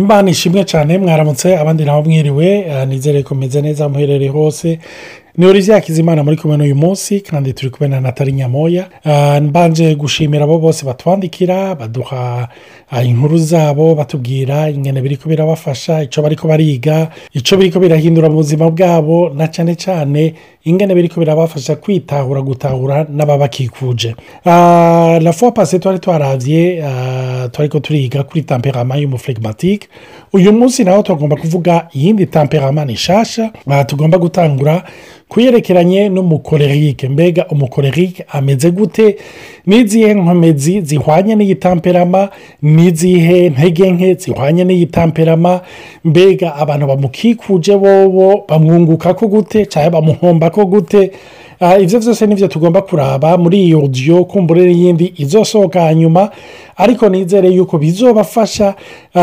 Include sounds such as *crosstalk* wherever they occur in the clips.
imana ishimwe cyane mwaramutse abandi nabo mwiriwe nizere ko meze neza muherereye hose. Ni olivier hakizimana muri kumwe n'uyu munsi kandi turi kumwe na natali nyamoya. Mbanje gushimira abo bose batwandikira baduha inkuru zabo batubwira ingene biri ko birabafasha icyo bari ko bariga icyo biri ko birahindura mu buzima bwabo na cyane cyane ingene biri ko birabafasha kwitahura gutahura n'ababakikuje la fois pase twari twarabye twari ko turiga kuri tamperama y'umuflegimatike uyu munsi naho tugomba kuvuga iyindi tamperama nishasha tugomba gutangura kuyerekeranye n'umukorerike. Mbega umukorerike? Ameze gute? N'izihe nkomezi zihwanye n'iyi tamperama n'izihe ntege nke zihwanye n'iyi tamperama mbega abantu bamukikuje bobo bamwunguka ko gute? Cyangwa bamuhomba ko gute? Ibyo byose ni byo tugomba kuraba muri iyo odiyo kumbura n'iyindi izosohoka hanyuma ariko nizere yuko bizobafasha.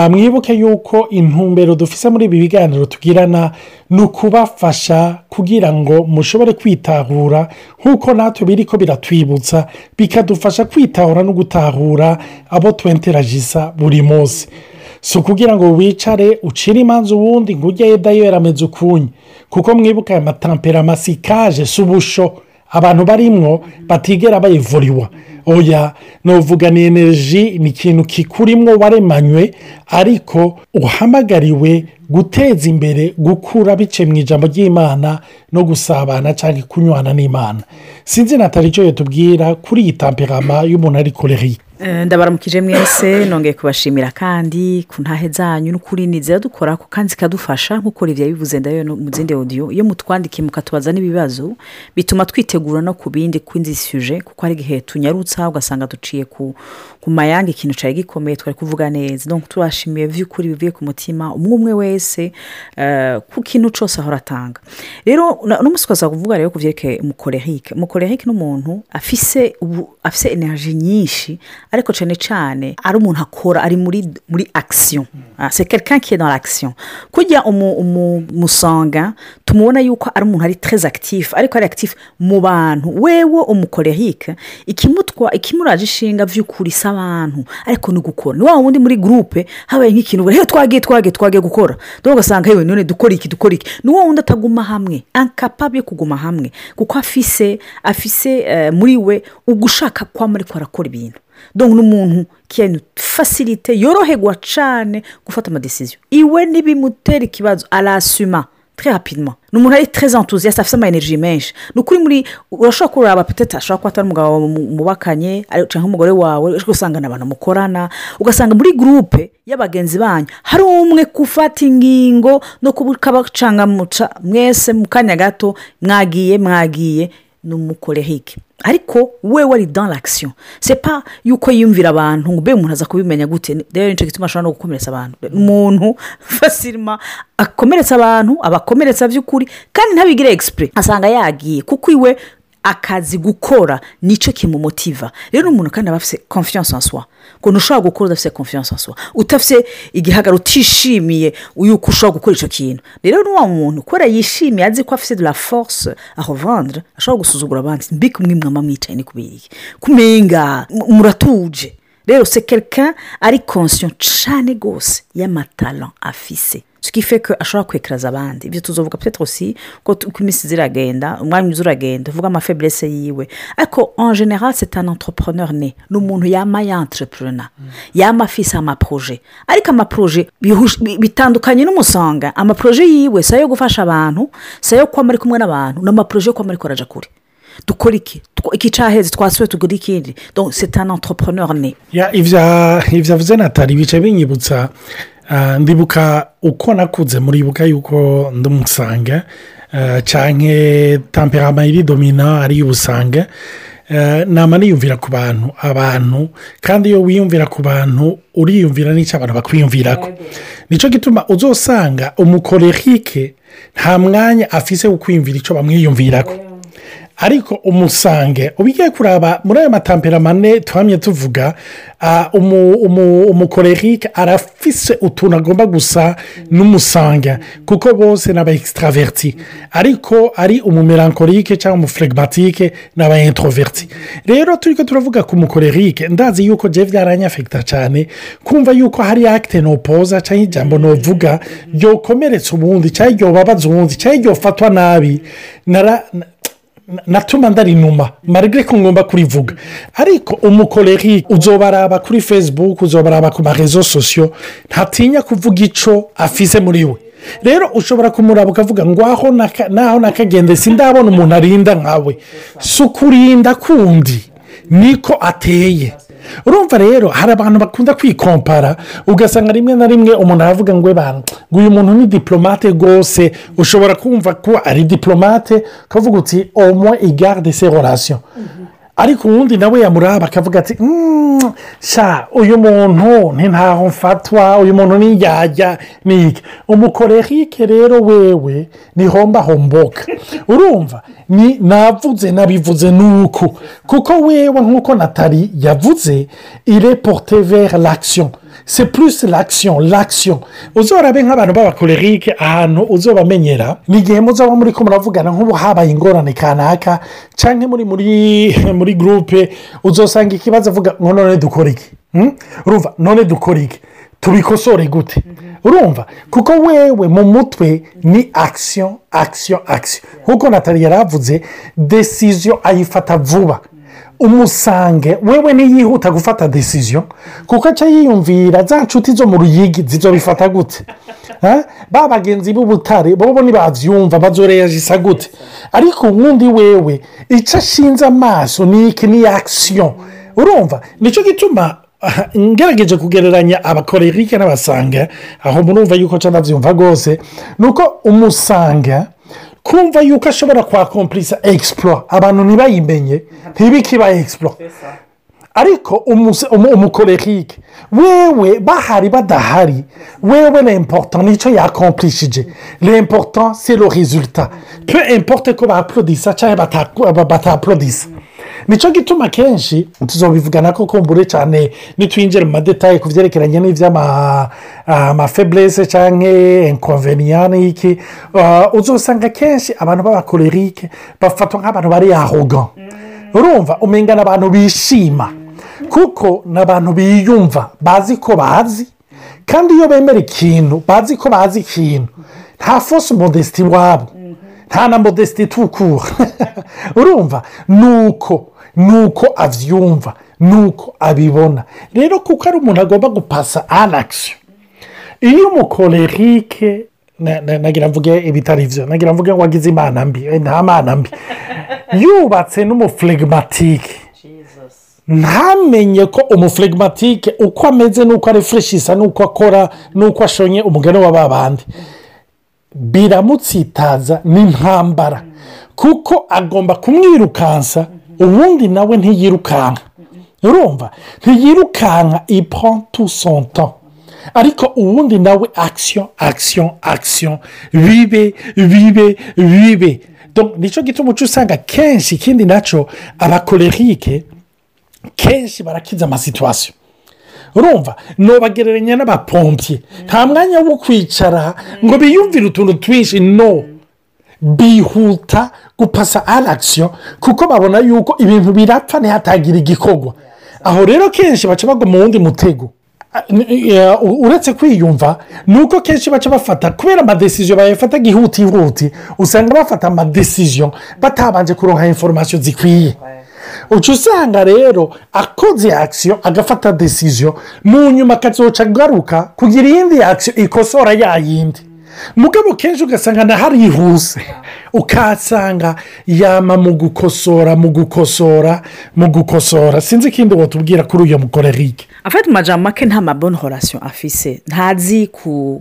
Mwibuke yuko intumbero dufise muri ibi biganiro tugirana ni ukubafasha kugira ngo mushobore kwitahura nk'uko natwe biri ko biratwibutsa bikadufasha kwitahura no gutahura abo twenteragisa buri munsi. Si ukugira ngo wicare ucire imanza ubundi ngo ujye dayo yarameze ukunye. Kuko mwibuka aya matamperama si kaje si ubusho abantu barimwo batigera bayivuriwa. Oya ni energy ni ikintu kikurimwo waremanywe ariko uhamagariwe guteza imbere gukura bice mu ijambo ry'imana no gusabana cyangwa kunywana n'imana. Sinzi natali icyo yatubwira kuri iyi tamperama y'umuntu ari korerike ndabaramukije mwese nongeye kubashimira kandi ku ntahe zanyu n'ukuri ni dukora kandi zikadufasha nk'uko rivya bivuze ndayo mu zindi odiyo iyo mutwandikiye mukatubaza n'ibibazo bituma twitegura no ku bindi kw'inzi suje kuko hari igihe tunyarutsa ugasanga duciye ku mayanga ikintu cyari gikomeye twari kuvuga neza. Donc tubashimiye by'ukuri bivuye ku mutima umwe umwe wese ku kintu cyose ahora atanga. Rero n'umunsi twaza kuvuga rero ku byerekeye umukorerike umukorerike ni umuntu afise afise energy nyinshi ariko cyane cyane ari umuntu akora ari muri muri akisiyo se est dans l'action. Kujya umusanga tumubona yuko ari umuntu ari très actif ariko ari actif mu bantu. Wewe umukorerike ikimutwa ikimuraje ishinga by'ukuri si abantu. Ariko ni gukora ni wa wundi muri gurupe habaye nk'ikintu rero twagiye twagiye twagiye gukora. Dore ugasanga yewe none dukora iki dukora iki. Ni wa wundi ataguma hamwe. Ankapable yo kuguma hamwe. Kuko afise afise muri we ugushaka kwama ariko arakora ibintu. Dore n'umuntu kiyani fasirite yoroherwa cyane gufata amadesiziyo iwe ntibimutera ikibazo arasuma très rapidement ni umuntu ari enthousiaste afite ama energy menshi ni ukuri muri urashobora kureba petete ashobora kuba atari umugabo mubakanye cyangwa umugore wawe ugasanga ni abantu mukorana ugasanga muri gurupe y'abagenzi banyu hari umwe gufata ingingo no kubacangamuca mwese mu kanya gato mwagiye mwagiye ni umukorehike ariko we wari dans l'action. Sepa yuko yiyumvira abantu ngo mbe umuntu aza kubimenya gute. Rero ni cyo gituma ashobora no gukomeretsa abantu umuntu *laughs* fasirima akomeretsa abantu abakomeretsa by'ukuri kandi ntabigire egisipure asanga yagiye. Kuko iwe akazi gukora ni cyo kimumutiva rero umuntu kandi aba afite confiance en soi. Ngo ntushobora gukora udafite confiance en soi. Udafite igihagararo utishimiye yuko ushobora gukora icyo kintu. Rero n'uwo muntu kubera yishimiye azi ko afite la force aho vandre ashobora gusuzugura abandi. Mbike umwe mwama mwicaye ni kubiri kumenga muratuje. Rero se quelqu'un ari conscient cyane rwose y'amatara afise. Tukife ko ashobora kwekeraza abandi. Ibyo tuzovuga petero si ko uko iminsi ziragenda umwanya uza uragenda uvuga amafeburese yiwe. Ariko en general c'est un entrepreneur ne ni umuntu yama yantrepreneur yama afise amaproje ariko amaproje bitandukanye n'umusanga amaproje yiwe si ayo gufasha abantu si ayo kwama ari kumwe n'abantu ni amaproje yo kwama ariko araja kure. Dukora iki? Iki cyaheze twasuye tugura ikindi. Donc c'est un entrepreneur ne ibyo avuze natali bica binyibutsa. Ndibuka uko nakuze muribuka yuko ndamusanga cyangwa tamperama iri domina ari ubusanga nama niyumvira ku bantu abantu. Kandi iyo wiyumvira ku bantu uriyumvira n'icyo abantu bakwiyumvira ko ni cyo gituma uzosanga umukorerike nta mwanya afise wo kwiyumvira icyo bamwiyumvira ko ariko umusange ubigiye kuraba muri ayo matamperamane tuhamye tuvuga ah, umu- umu- umukorerike arafise utuntu agomba gusa n'umusange kuko bose ni aba extraverti. Ariko ari umumelankolike cyangwa umufuregimatike ni aba introverti. Rero turi ko turavuga ku mukorerike ndazi yuko je byaranyafekita cyane kumva yuko hari akite nopoza cyangwa ijambo novuga ryokomeretsa ubundi cyangwa ryobabaza ubundi cyangwa ryofatwa nabi. Natuma ndarinuma marigre ko ngomba kurivuga. Ariko umukoreri uzobaraba kuri facebook uzobaraba ku marezo sosiyo ntatinya kuvuga icyo afise muri we. Rero ushobora kumuraba ukavuga ngo aho naho nakagende sindabona umuntu arinda nkawe. Si ukurinda kundi. Niko ateye. Urumva rero hari abantu bakunda kwikompara ugasanga rimwe na rimwe umuntu aravuga ngo uyu muntu ni diplomate rwose. Ushobora kumva ko ari diplomate ukavuga uti omo igarde se relation ariko uwundi nawe yamuraba akavuga ati "Mm, sha uyu muntu ntaho mfatwa uyu muntu ni njyajya ni iki umukorerike rero wewe ni homba homboka. Urumva ni navuze nabivuze nuko. Kuko wewe nk'uko natali yavuze ireporte vers l'action. C'est plus l'action l'action. Uzorabe nk'abantu b'abakorerike ahantu uzobamenyera ni igihe muzaba muri ko muravugana nk'ubu habaye ingorane kanaka. Cyangwa muri muri muri gurupe uzosanga ikibazo avuga ngo none dukore iki Hmm? urumva none dukore iki tubikosore gute. Urumva kuko wewe mu mutwe ni action action action. Nk'uko natali yaravuze desiziyo ayifata vuba. Umusange. Wewe niyihuta gufata desiziyo kuko aca yiyumvira za nshuti zo mu ruyigi zizobifata gute? Ha? ba bagenzi b'ubutare bo ntibabyumva bazoreyajisa gute? Ariko ubundi wewe icyo ashinze amaso ni iki? Ni akisiyo urumva? Nicyo gituma *laughs* ngerageje kugereranya abakorerike n'abasanga aho murumva yuko cyangwa byumva rwose. Ni uko umusanga kumva yuko ashobora kwakompurisa egisipuro abantu ntibayimenye ntibikiba egisipuro ariko umukorerike wewe bahari badahari wewe l'important ni cyo yakompurishije l'important c'est le résultat. Peu importe ko baapulodisa cyangwa bata- batapulodisa ni cyo gituma kenshi tuzobivugana ko kumbure cyane nitwinjira mu madetaye ku byerekeranye n'iby'amafeburese cyangwa inkonveniyani iki uh, uzasanga kenshi abantu b'abakorerike bafatwa nk'abantu bari arogan urumva umenya ni abantu bishima. Kuko ni abantu biyumva bazi ko bazi. Kandi iyo bemera ikintu bazi ko bazi ikintu. Nta fosi modesiti iwabo nta na modesiti itukura *laughs* urumva? Ni uko ni uko abyumva ni uko abibona. Rero kuko ari umuntu agomba gupasa anakisiyo iyo umukorerike na- na- nagira mvuge ibitari byo nagira mvuge ngo wagize imana mbi eh, nta mana mbi yubatse n'umufuregimatike ntamenye ko umufuregimatike uko ameze n'uko arefureshisa n'uko akora n'uko ashonye umugani wa ba bandi. Biramutsitaza n'intambara kuko agomba kumwirukansa ubundi nawe ntiyirukanka. Urumva? Ntiyirukanka ipron tu son temps. Ariko ubundi nawe akisiyo akisiyo akisiyo bibe bibe bibe ni cyo gituma uca usanga kenshi ikindi na cyo abakorerike kenshi barakiza amasituwasiyo urumva? Ntubagereranya n'abapompye nta mwanya wo kwicara ngo biyumvire utuntu twinshi. No. Bihuta gupasa arakisiyo kuko babona yuko ibintu birapfa ntihatagira igikorwa aho rero kenshi baca bagwa mu wundi mutego. A- n- eh, u- uretse kwiyumva ni uko kenshi baca bafata kubera amadesiziyo bayafata ihutihuti usanga bafata amadesiziyo batabanje kuronka inforomasiyo zikwiye. Uca usanga rero akoze akisiyo agafata desiziyo mu nyuma akazoca agaruka kugira iyindi akisiyo ikosora ya yindi. Mugabo kenshi ugasanga naharihuse ukahasanga yama mu gukosora mu gukosora mu gukosora. Sinzi ikindi watubwira kuri uyu mukorerike afite mu majambo make nta maboni horasiyo afise. Ntazi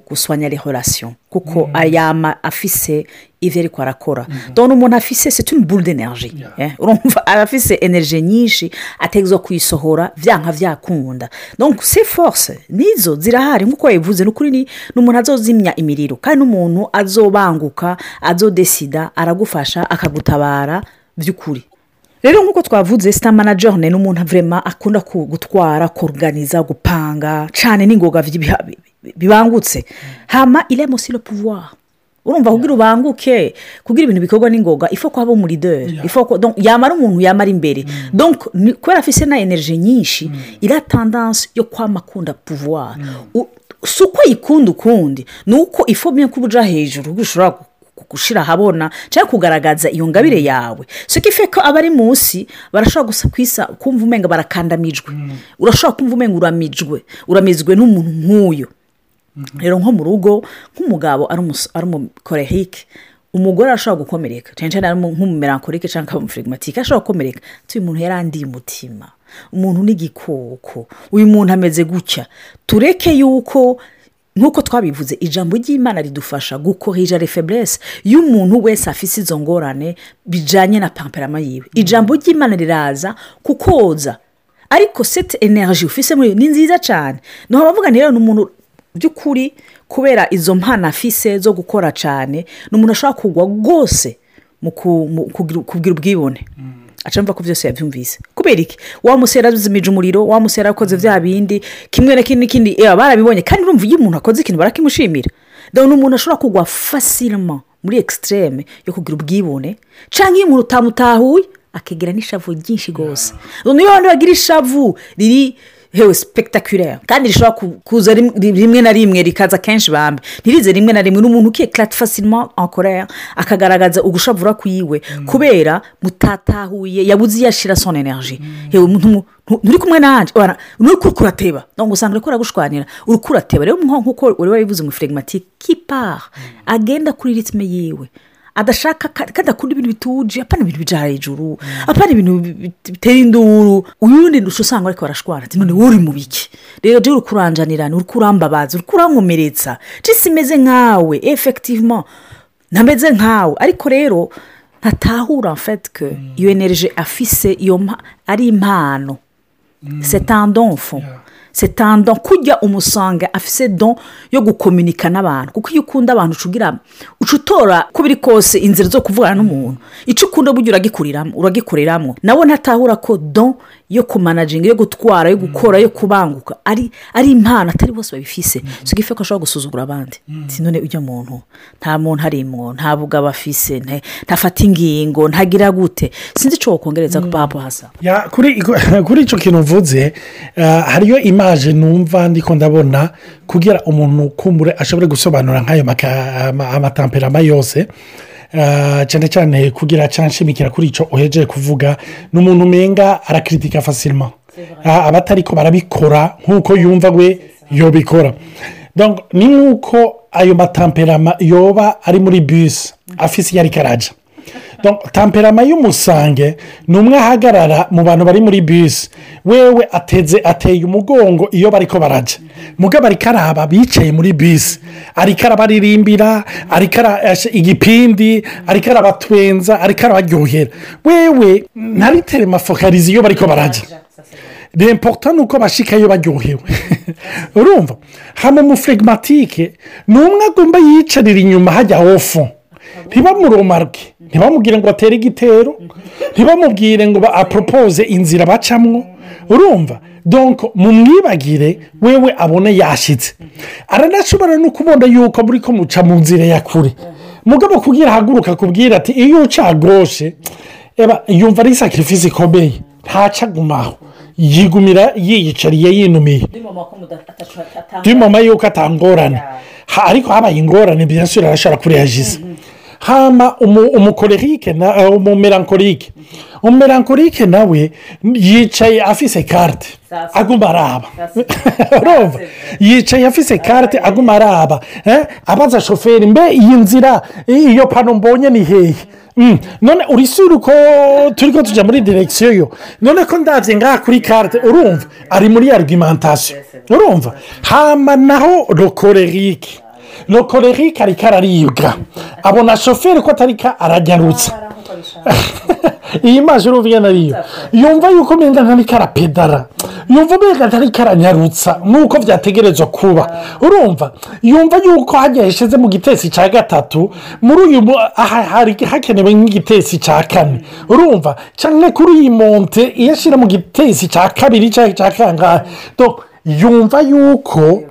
guswanya rehorasiyo kuko ayama afise ibyo ariko arakora. Dore umuntu afise une boule d'énergie eh, urumva aba afise energie nyinshi ategezwa kuyisohora byanka byakunda donc c'est force nizo zirahari. Nk'uko yabivuze ni ukuri ni ni umuntu azozimya imiriro. Kandi n'umuntu azobanguka azodesida aragufasha akagutabara by'ukuri rero nk'uko twavuze sita manager ni umuntu vrema akunda ku- gutwara koruganiza gupanga cyane n'ingoga bibangutse. Hama iremo si le pouvoir. Urumva kugira ubanguke kugira ibintu bikorwa n'ingoga ifo ifo ko donc yamara umuntu yamara imbere. Ni- kubera afise na energy nyinshi ira tendance yo kwama akunda pouvoir. U- si uko yikunda ukundi ni uko ifo bien ko uja hejuru ushobora gu- gushira ahabona cyangwa kugaragaza iyo ngabire yawe. So ko ko abari munsi barashobora gusa kwisa kumva umenga barakandamijwe. Urashobora kumva umenga uramijwe. Uramizwe n'umuntu nk'uyu rero nko mu rugo nk'umugabo ari umukorehike umugore arashobora gukomereka. Cyane cyane nk'umumerankorike cyangwa umufirigimatike ashobora gukomereka. Ati uyu muntu yarandiye umutima. Umuntu n'igikoko. Uyu muntu ameze gutya. Tureke yuko nk'uko twabivuze ijambo ry'imana ridufasha gukorija refeburese y'umuntu wese afise izo ngorane bijyanye na pamperama yiwe. Ijambo ry'imana riraza kukoza. Ariko seti energy ufise muri ni nziza cyane ni ho bavuga rero ni umuntu by'ukuri kubera izo mpano afise zo gukora cyane ni umuntu ashobora kugwa rwose mu ku- mu kugira ubwibone. Acamva ko byose yabyumvise. Kubera iki? Wamusera azimije umuriro wamusera akoze bya bindi kimwe na kimwe n'ikindi barabibonye kandi urumva iyo umuntu akoze ikintu barakimushimira. Dore ni umuntu ashobora kugwa fasirima muri ekisitereme yo kugira ubwibone cyangwa iyo umuntu utamutahuye akagira n'ishavu ryinshi rwose. Niyo abantu bagira ishavu riri hewe sipegitakirere kandi rishobora ku- kuza rim- rimwe na rimwe rikaza kenshi bambi. Ntirize rimwe na rimwe. Ni umuntu ukiye karate fasirima ankorera akagaragaza ugushavura kwiwe. Kubera mutatahuye yabuze iyo ashyira soni energy hewe mu- ntu- nturi kumwe nanjye kuri kurateba ntabwo usanga uri kuragushwanira uri kurateba rero nk'uko wari wabivuze ngo firigimatike kipara agenda kuri ritime yiwe. Adashaka ka- kandi akunda ibintu bituje apana ibintu bija hejuru apana ibintu bi- bi- bitera induru uyundi usanga ariko barashwana ati none wowe uri mu biki? Rero jya uri kuranjanirana uri kurambabaza uri kurankomeretsa jisi imeze nkawe efekitivement ntameze nkawe. Ariko rero ntatahura mfetike iyo energy afise iyo ari impano. Setandonfo setandon kujya umusanga afise don yo gukominika n'abantu. Kuko iyo ukunda abantu uca ugira uca utora uko biri kose inzira zo kuvugana n'umuntu. Icyo ukunda burya uragikuriramo uragikoreramo nawe ntatahura ko don yo kumanajinga yo gutwara yo gukora yo kubanguka ari ari impano atari bose babifise. Si igife ko ashobora gusuzugura abandi. Si none ujya muntu nta muntu arimwo nta bugabo afise nta- ntafata ingingo ntagira gute. Sinzi icyo wakongereza ku papu hasa. Ya, kuri *laughs* kuri icyo kintu mvuze eh, hariyo imaje numva ndiko ndabona kugira umuntu kumbure ashobore gusobanura nk'ayo amatamperama yose. Cyane cyane kugira cyanshimikira kuri icyo uhejeje kuvuga ni umuntu umenga arakiritika fasirima abatari ko barabikora nk'uko yumva we yobikora. Ni nk'uko ayo matamperama yoba ari muri bisi afise iyo ariko Donc, tamperama y'umusange ni umwe ahagarara mu bantu bari muri bisi wewe ateze ateye umugongo iyo bari ko barajya mugabo ariko araba bicaye muri bisi ariko arabaririmbira ariko igipindi ariko arabatwenza ariko arabaryohera wewe ntaritere mafokarizi iyo bari ko barajya remporta ni uko bashikayo baryohewe. *laughs* Urumva? Hano umufirigimatike ni umwe agomba yicarira inyuma hajya ofu ntibamuromarwe. Ntibamubwire ngo batere igitero. Ntibamubwire ngo aporopoze inzira bacamwo. Urumva? Donko mumwibagire wewe abone yashyitse aranashobora no kubona yuko muri ko muca mu nzira ya kure. Mugabo kubwira ahaguruka kubwira ati iyo uca eba yumva ari sakirifisi ikomeye. Ntacagumaho yigumira yiyicariye yinumiye mama yuko atangorane Ha- ariko habaye ingorane byasubira arashobora kureyajiza hama umu- umukorerike na eh, umumerankorike umumerankorike nawe yicaye afise karte aguma araba. *laughs* Yicaye afise karte aguma araba. Eh, abaza shoferi mbe iyi nzira eh, iyo pano mbonye ni hehe? Mm, none urisura uko turi ko tujya muri direkisiyo yo. None ko ndabye ngaha kuri karte urumva? Ari muri argumentation. Urumva? Hama naho rokorerike rokorerike ariko araribwa. Abona shoferi ko atarika arajyarutsa iyi mazi urumva iyo ariyo yumva yuko umenga ntari karapedara yumva umenga ntari karanyarutsa nk'uko byategerezwa kuba. Urumva? Yumva yuko hajya yashyize mu gitesi cya gatatu muri uyu hari hakenewe nk'igitesi cya kane. Urumva? Cyangwa kuri iyi monte iyo ashyira mu gitesi cya kabiri cyangwa cya kangahe? Yumva yuko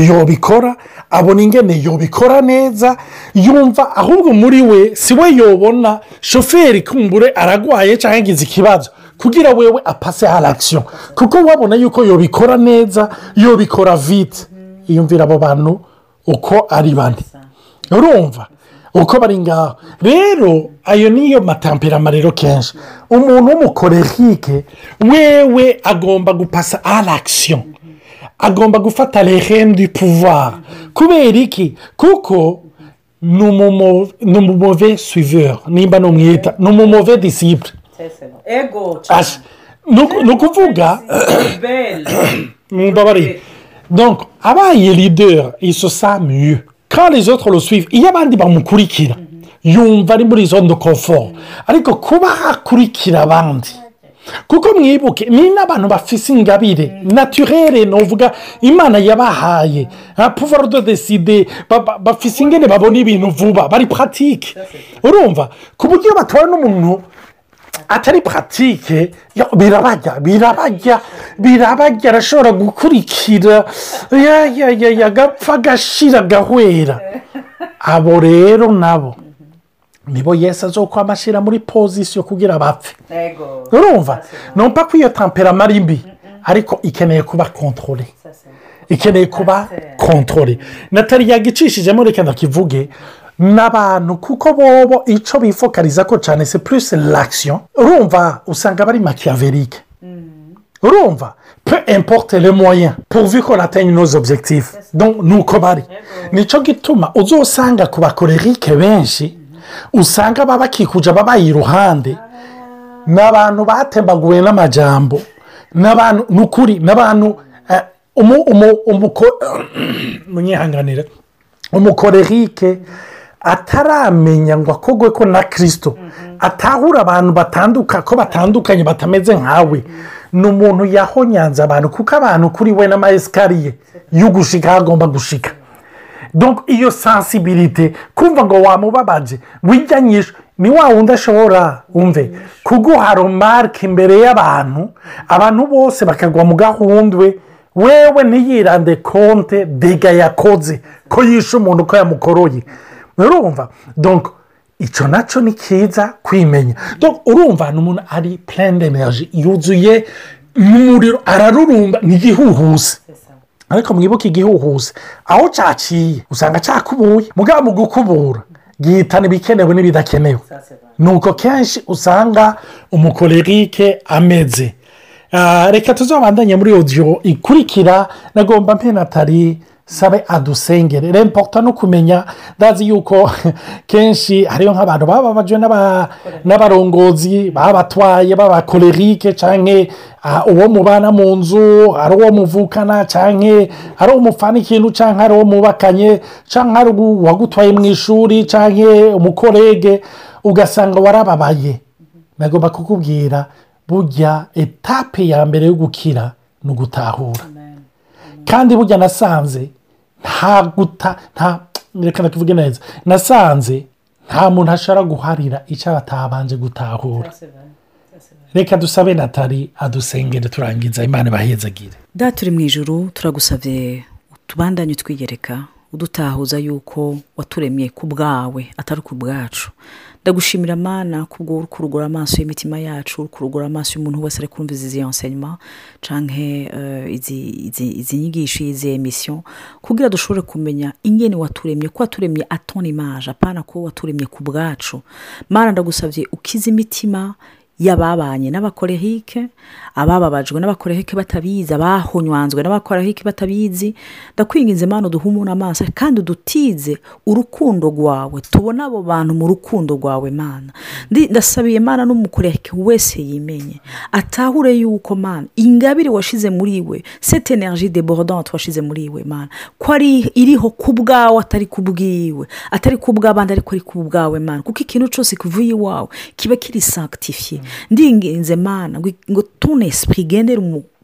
yobikora abona ingene yobikora neza yumva ahubwo muri we si we yobona shoferi kumbure aragwaye cyangwa yagize ikibazo. Kugira wewe apase harakisiyo kuko wabona yuko yobikora neza yobikora vite. Yumvira abo bantu uko ari bane. Urumva? Uko bari ngaho. Rero ayo niyo matamperama rero kenshi. Umuntu w'umukorerike wewe agomba gupasa harakisiyo agomba gufata du pouvoir. Kubera iki? Kuko ni umumove suiveur. Nimba numwita ni umumove disipure ni ukuvuga donc abaye leader isosa mieux. Quand les autres le suivent iyo abandi bamukurikira yumva ari muri de confort. Ariko kuba hakurikira abandi kuko mwibuke ni n'abantu bafise ingabire. Naturere nuvuga imana yabahaye. Pouvoir de deside bafise ingene babona ibintu vuba bari puratike urumva ku buryo batwara n'umuntu atari puratike birabajya birabajya birabajya arashobora gukurikira. Agapfa agashira agahwera. Abo rero nabo. Nibo yesi azokwama ashyira muri pozisiyo kugira bapfe urumva? Numva ko iyo tamperama ari mbi ariko ikeneye kuba kontorore ikeneye kuba kontorore natali yagicishijemo reka ndakivuge n'abantu kuko bobo icyo bifokariza ko cyane se purisi lakisiyo urumva? Usanga bari makiyaverike urumva? Pe importe le moyen pourvu ko natanye inoze objectif ni uko bari. Nicyo gituma uzosanga ku bakorerike benshi usanga baba bakikuje babaye iruhande. Ni abantu batembaguwe n'amajyambo n'abantu ni ukuri n'abantu *clears throat* munyihanganire. Umukorerike ataramenya ngo akogwe ko na kirisito atahura abantu batanduka ko batandukanye batameze nkawe. Ni umuntu yahonyanze abantu kuko abantu kuri we n'amayesikariye y'ugushika hagomba gushika. Iyo sansibirite kumva ngo wamubabaje wijyanyije ni wa wundi ashobora wumve kuguha romarike imbere y'abantu abantu bose bakagwa mu gahundwe wewe ntiyirande konte dega yakoze ko yishe umuntu ko yamukoroye urumva. Icyo na cyo ni cyiza kwimenya urumva ni umuntu ari purende yuzuye n'umuriro ararurumba ntigihuhuse ariko mwibuke igihuhuse aho cyaciye usanga cyakubuye mugabo mu gukubura gihitana ibikenewe n'ibidakenewe. Ni uko kenshi usanga umukorerike ameze. Reka tuzabandanye muri odiyo ikurikira nagomba mpenatari sabe adusengere. Remporta no kumenya ndazi yuko *laughs* kenshi hariyo nk'abantu baba babajwe n'abarongozi baba batwaye b'abakorerike cyangwa uwo mubana mu nzu ari uwo muvukana cyangwa ari uwo mufana ikintu cyangwa ari uwo mubakanye cyangwa ari uwagutwaye mu ishuri cyangwa umukorege ugasanga warababaye. Nagomba kukubwira burya etape ya mbere yo gukira ni ugutahura. Kandi burya nasanze nta guta nta reka tuvuge neza. Nasanze nta muntu ashobora guharira icyo atabanje gutahura. Reka dusabe natali adusengere turangiza imana ibahezagire. Da turi mu ijoro turagusabye tubandanye twiyereka udutahuza yuko waturemye ku bwawe atari ku bwacu. Ndagushimira amana kubwo uri kurugura amaso y'imitima yacu uri kurugura amaso y'umuntu wese ari kumva izi ensenyuma cyangwa izi nyigisho izi emisiyo kugira dushobore kumenya ingene waturemye ko waturemye atoni imaje apana ko waturemye ku bwacu. Mana ndagusabye ukize imitima y'ababanye n'abakorehike abababajwe n'abakorehike batabizi abahonywanzwe n'abakorehike batabizi. Ndakwinginze imana uduhumure amaso kandi udutize urukundo rwawe. Tubone abo bantu mu rukundo rwawe mana. Ndasabiye imana n'umukorehike wese yimenye. Atahure yuko mana ingabire washize muri we sete energy de borodante washize muri we mana. Ko ari iriho ku bwawe atari ku bwiwe atari ku bw'abandi ariko ari ku bwawe mana. Kuko ikintu cyose kivuye iwawe kiba kiri sanctifiye ndinginze mana ngo tune esprit igendere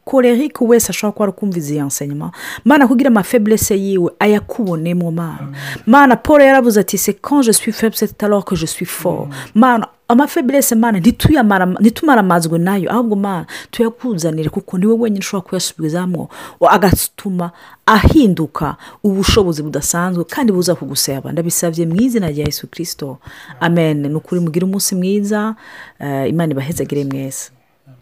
umukorerike wese ashobora kuba arakumviza iyi enseignement? Mana kugira amafeblese yiwe ayakubonemo mana mana paul yaravuze ati se quand je suis faible c'est alors que je suis fort. Mana amafeblese mana ntitumaramazwe na yo. Ahubwo mana tuyakuzanire kuko ni we wenyine ushobora kuyasubizamo agatuma ahinduka ubushobozi budasanzwe kandi buza kugusaba. Ndabisabye mu izina rya yesu kirisito amen. Ni ukuri mugire umunsi mwiza. Imana ibahezagire mwese.